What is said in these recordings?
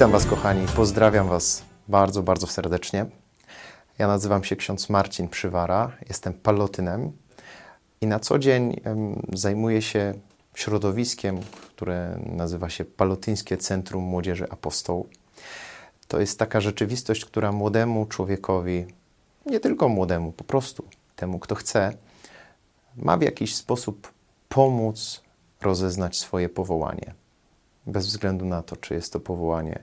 Witam Was, kochani, pozdrawiam Was bardzo, bardzo serdecznie. Ja nazywam się ksiądz Marcin Przywara, jestem palotynem i na co dzień zajmuję się środowiskiem, które nazywa się Palotyńskie Centrum Młodzieży Apostoł. To jest taka rzeczywistość, która młodemu człowiekowi, nie tylko młodemu, po prostu temu, kto chce, ma w jakiś sposób pomóc rozeznać swoje powołanie. Bez względu na to, czy jest to powołanie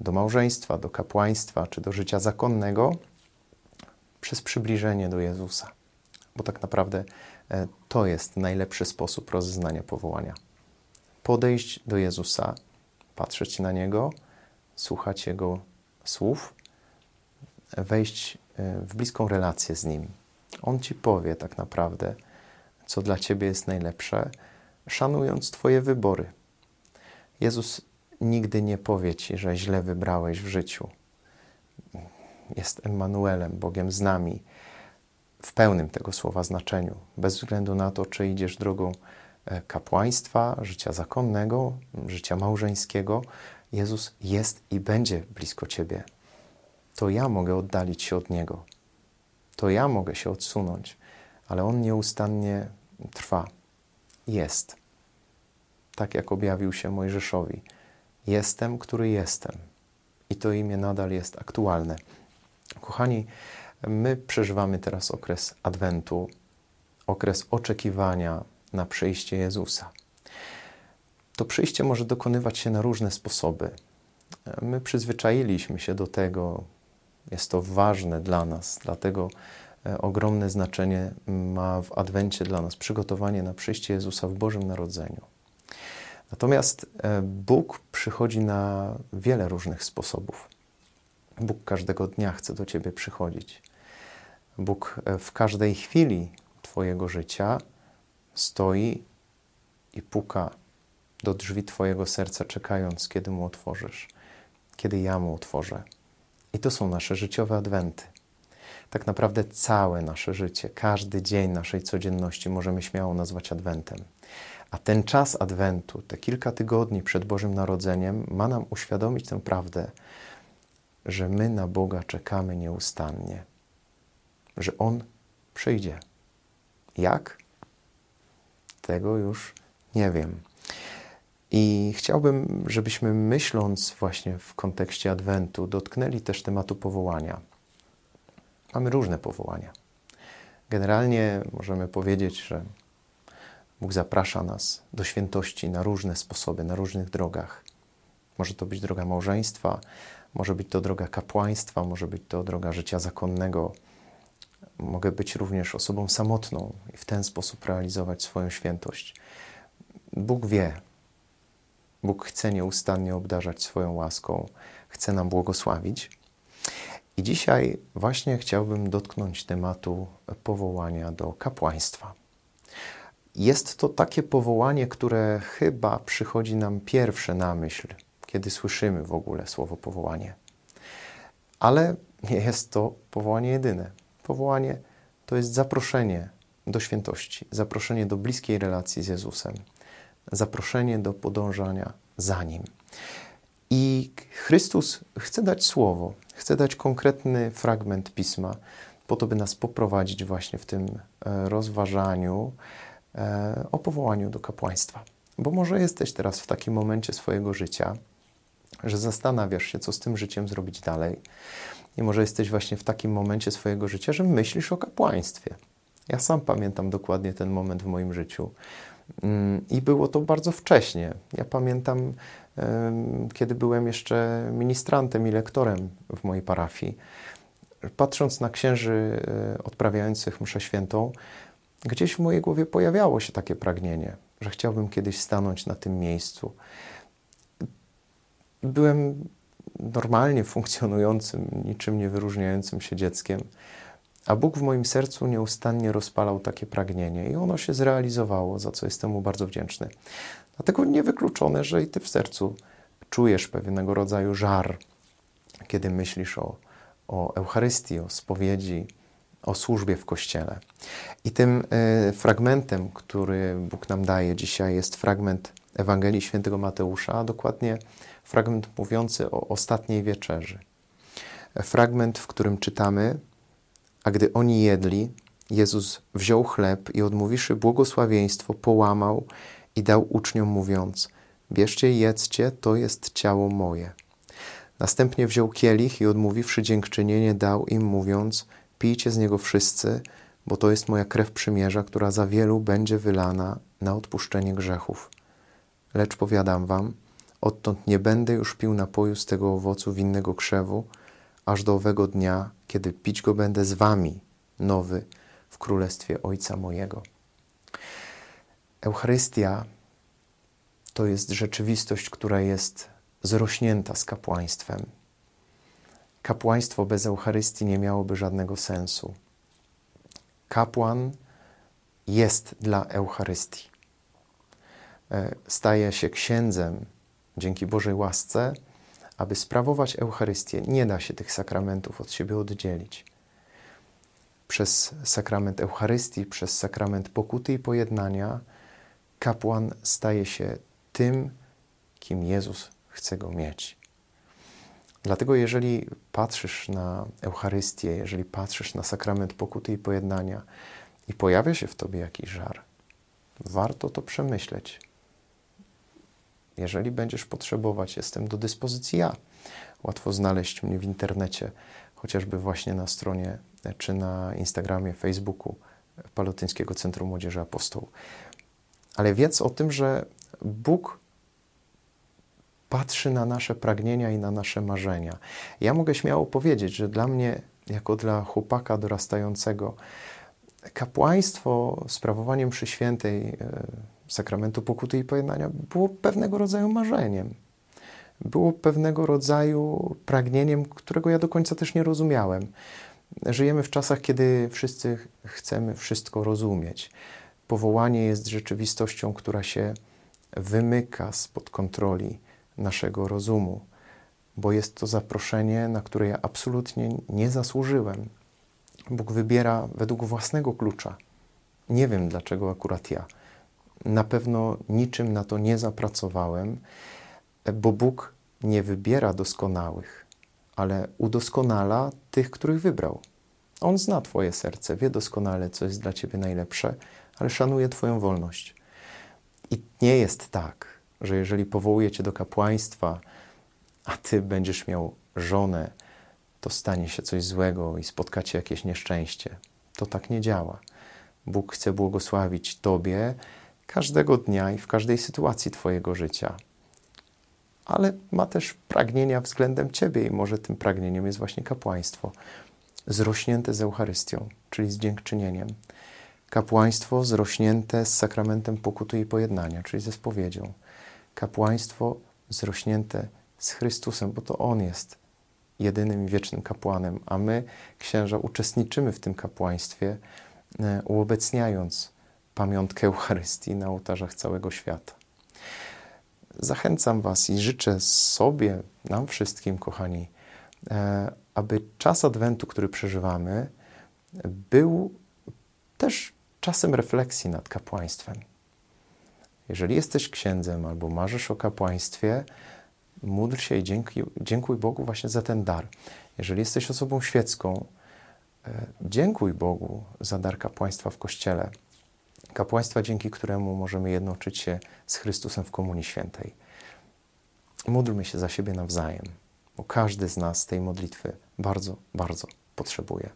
do małżeństwa, do kapłaństwa, czy do życia zakonnego, przez przybliżenie do Jezusa. Bo tak naprawdę e, to jest najlepszy sposób rozeznania powołania. Podejść do Jezusa, patrzeć na Niego, słuchać Jego słów, wejść e, w bliską relację z Nim. On Ci powie tak naprawdę, co dla Ciebie jest najlepsze, szanując Twoje wybory. Jezus nigdy nie powie Ci, że źle wybrałeś w życiu. Jest Emmanuelem, Bogiem z nami, w pełnym tego słowa znaczeniu, bez względu na to, czy idziesz drogą e, kapłaństwa, życia zakonnego, życia małżeńskiego. Jezus jest i będzie blisko Ciebie. To ja mogę oddalić się od Niego. To ja mogę się odsunąć, ale On nieustannie trwa. Jest. Tak jak objawił się Mojżeszowi. Jestem, który jestem. I to imię nadal jest aktualne. Kochani, my przeżywamy teraz okres Adwentu, okres oczekiwania na przyjście Jezusa. To przyjście może dokonywać się na różne sposoby. My przyzwyczailiśmy się do tego, jest to ważne dla nas, dlatego e, ogromne znaczenie ma w Adwencie dla nas przygotowanie na przyjście Jezusa w Bożym Narodzeniu. Natomiast e, Bóg przychodzi na wiele różnych sposobów. Bóg każdego dnia chce do Ciebie przychodzić. Bóg e, w każdej chwili Twojego życia stoi i puka do drzwi Twojego serca, czekając, kiedy mu otworzysz, kiedy ja mu otworzę. I to są nasze życiowe adwenty. Tak naprawdę całe nasze życie, każdy dzień naszej codzienności możemy śmiało nazwać adwentem. A ten czas adwentu, te kilka tygodni przed Bożym Narodzeniem, ma nam uświadomić tę prawdę, że my na Boga czekamy nieustannie, że On przyjdzie. Jak? Tego już nie wiem. I chciałbym, żebyśmy myśląc właśnie w kontekście Adwentu, dotknęli też tematu powołania. Mamy różne powołania. Generalnie możemy powiedzieć, że Bóg zaprasza nas do świętości na różne sposoby, na różnych drogach. Może to być droga małżeństwa, może być to droga kapłaństwa, może być to droga życia zakonnego. Mogę być również osobą samotną i w ten sposób realizować swoją świętość. Bóg wie, Bóg chce nieustannie obdarzać swoją łaską, chce nam błogosławić. I dzisiaj właśnie chciałbym dotknąć tematu powołania do kapłaństwa. Jest to takie powołanie, które chyba przychodzi nam pierwsze na myśl, kiedy słyszymy w ogóle słowo powołanie. Ale nie jest to powołanie jedyne. Powołanie to jest zaproszenie do świętości, zaproszenie do bliskiej relacji z Jezusem, zaproszenie do podążania za Nim. I Chrystus chce dać słowo, chce dać konkretny fragment pisma, po to, by nas poprowadzić właśnie w tym e, rozważaniu e, o powołaniu do kapłaństwa. Bo może jesteś teraz w takim momencie swojego życia, że zastanawiasz się, co z tym życiem zrobić dalej. I może jesteś właśnie w takim momencie swojego życia, że myślisz o kapłaństwie. Ja sam pamiętam dokładnie ten moment w moim życiu. Mm, I było to bardzo wcześnie. Ja pamiętam, kiedy byłem jeszcze ministrantem i lektorem w mojej parafii. Patrząc na księży e, odprawiających mszę świętą, gdzieś w mojej głowie pojawiało się takie pragnienie, że chciałbym kiedyś stanąć na tym miejscu. Byłem normalnie funkcjonującym, niczym nie wyróżniającym się dzieckiem, a Bóg w moim sercu nieustannie rozpalał takie pragnienie i ono się zrealizowało, za co jestem mu bardzo wdzięczny. Dlatego niewykluczone, że i ty w sercu czujesz pewnego rodzaju żar, kiedy myślisz o, o Eucharystii, o spowiedzi, o służbie w Kościele. I tym y, fragmentem, który Bóg nam daje dzisiaj, jest fragment Ewangelii Świętego Mateusza, a dokładnie fragment mówiący o ostatniej wieczerzy. Fragment, w którym czytamy: A gdy oni jedli, Jezus wziął chleb i odmówiwszy błogosławieństwo, połamał i dał uczniom, mówiąc: Bierzcie i jedzcie, to jest ciało moje. Następnie wziął kielich i odmówiwszy dziękczynienie, dał im, mówiąc: Pijcie z niego wszyscy, bo to jest moja krew przymierza, która za wielu będzie wylana na odpuszczenie grzechów. Lecz powiadam wam, odtąd nie będę już pił napoju z tego owocu winnego krzewu, aż do owego dnia, kiedy pić go będę z wami, nowy, w królestwie Ojca mojego. Eucharystia to jest rzeczywistość, która jest zrośnięta z kapłaństwem. Kapłaństwo bez Eucharystii nie miałoby żadnego sensu. Kapłan jest dla Eucharystii. E, staje się księdzem dzięki Bożej łasce, aby sprawować Eucharystię. Nie da się tych sakramentów od siebie oddzielić. Przez sakrament Eucharystii, przez sakrament pokuty i pojednania, kapłan staje się tym, kim Jezus chce go mieć. Dlatego, jeżeli patrzysz na Eucharystię, jeżeli patrzysz na sakrament pokuty i pojednania i pojawia się w tobie jakiś żar, warto to przemyśleć. Jeżeli będziesz potrzebować, jestem do dyspozycji ja. Łatwo znaleźć mnie w internecie, chociażby właśnie na stronie czy na Instagramie, Facebooku Palotyńskiego Centrum Młodzieży Apostołów. Ale wiedz o tym, że Bóg patrzy na nasze pragnienia i na nasze marzenia. Ja mogę śmiało powiedzieć, że dla mnie, jako dla chłopaka dorastającego, kapłaństwo, sprawowanie mszy świętej, e, sakramentu pokuty i pojednania było pewnego rodzaju marzeniem. Było pewnego rodzaju pragnieniem, którego ja do końca też nie rozumiałem. Żyjemy w czasach, kiedy wszyscy chcemy wszystko rozumieć. Powołanie jest rzeczywistością, która się wymyka spod kontroli naszego rozumu, bo jest to zaproszenie, na które ja absolutnie nie zasłużyłem. Bóg wybiera według własnego klucza. Nie wiem dlaczego akurat ja. Na pewno niczym na to nie zapracowałem, bo Bóg nie wybiera doskonałych, ale udoskonala tych, których wybrał. On zna Twoje serce, wie doskonale, co jest dla Ciebie najlepsze, ale szanuje Twoją wolność. I nie jest tak, że jeżeli powołuje cię do kapłaństwa, a ty będziesz miał żonę, to stanie się coś złego i spotkacie jakieś nieszczęście. To tak nie działa. Bóg chce błogosławić Tobie każdego dnia i w każdej sytuacji Twojego życia. Ale ma też pragnienia względem Ciebie, i może tym pragnieniem jest właśnie kapłaństwo, zrośnięte z Eucharystią, czyli z dziękczynieniem. Kapłaństwo zrośnięte z sakramentem pokuty i pojednania, czyli ze spowiedzią kapłaństwo zrośnięte z Chrystusem, bo to On jest jedynym wiecznym kapłanem, a my, księża, uczestniczymy w tym kapłaństwie, e, uobecniając pamiątkę Eucharystii na ołtarzach całego świata. Zachęcam Was i życzę sobie, nam wszystkim, kochani, e, aby czas Adwentu, który przeżywamy, był też czasem refleksji nad kapłaństwem. Jeżeli jesteś księdzem albo marzysz o kapłaństwie, módl się i dziękuj, dziękuj Bogu właśnie za ten dar. Jeżeli jesteś osobą świecką, e, dziękuj Bogu za dar kapłaństwa w Kościele. Kapłaństwa, dzięki któremu możemy jednoczyć się z Chrystusem w Komunii Świętej. Módlmy się za siebie nawzajem, bo każdy z nas tej modlitwy bardzo, bardzo potrzebuje.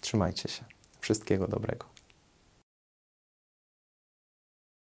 Trzymajcie się. Wszystkiego dobrego.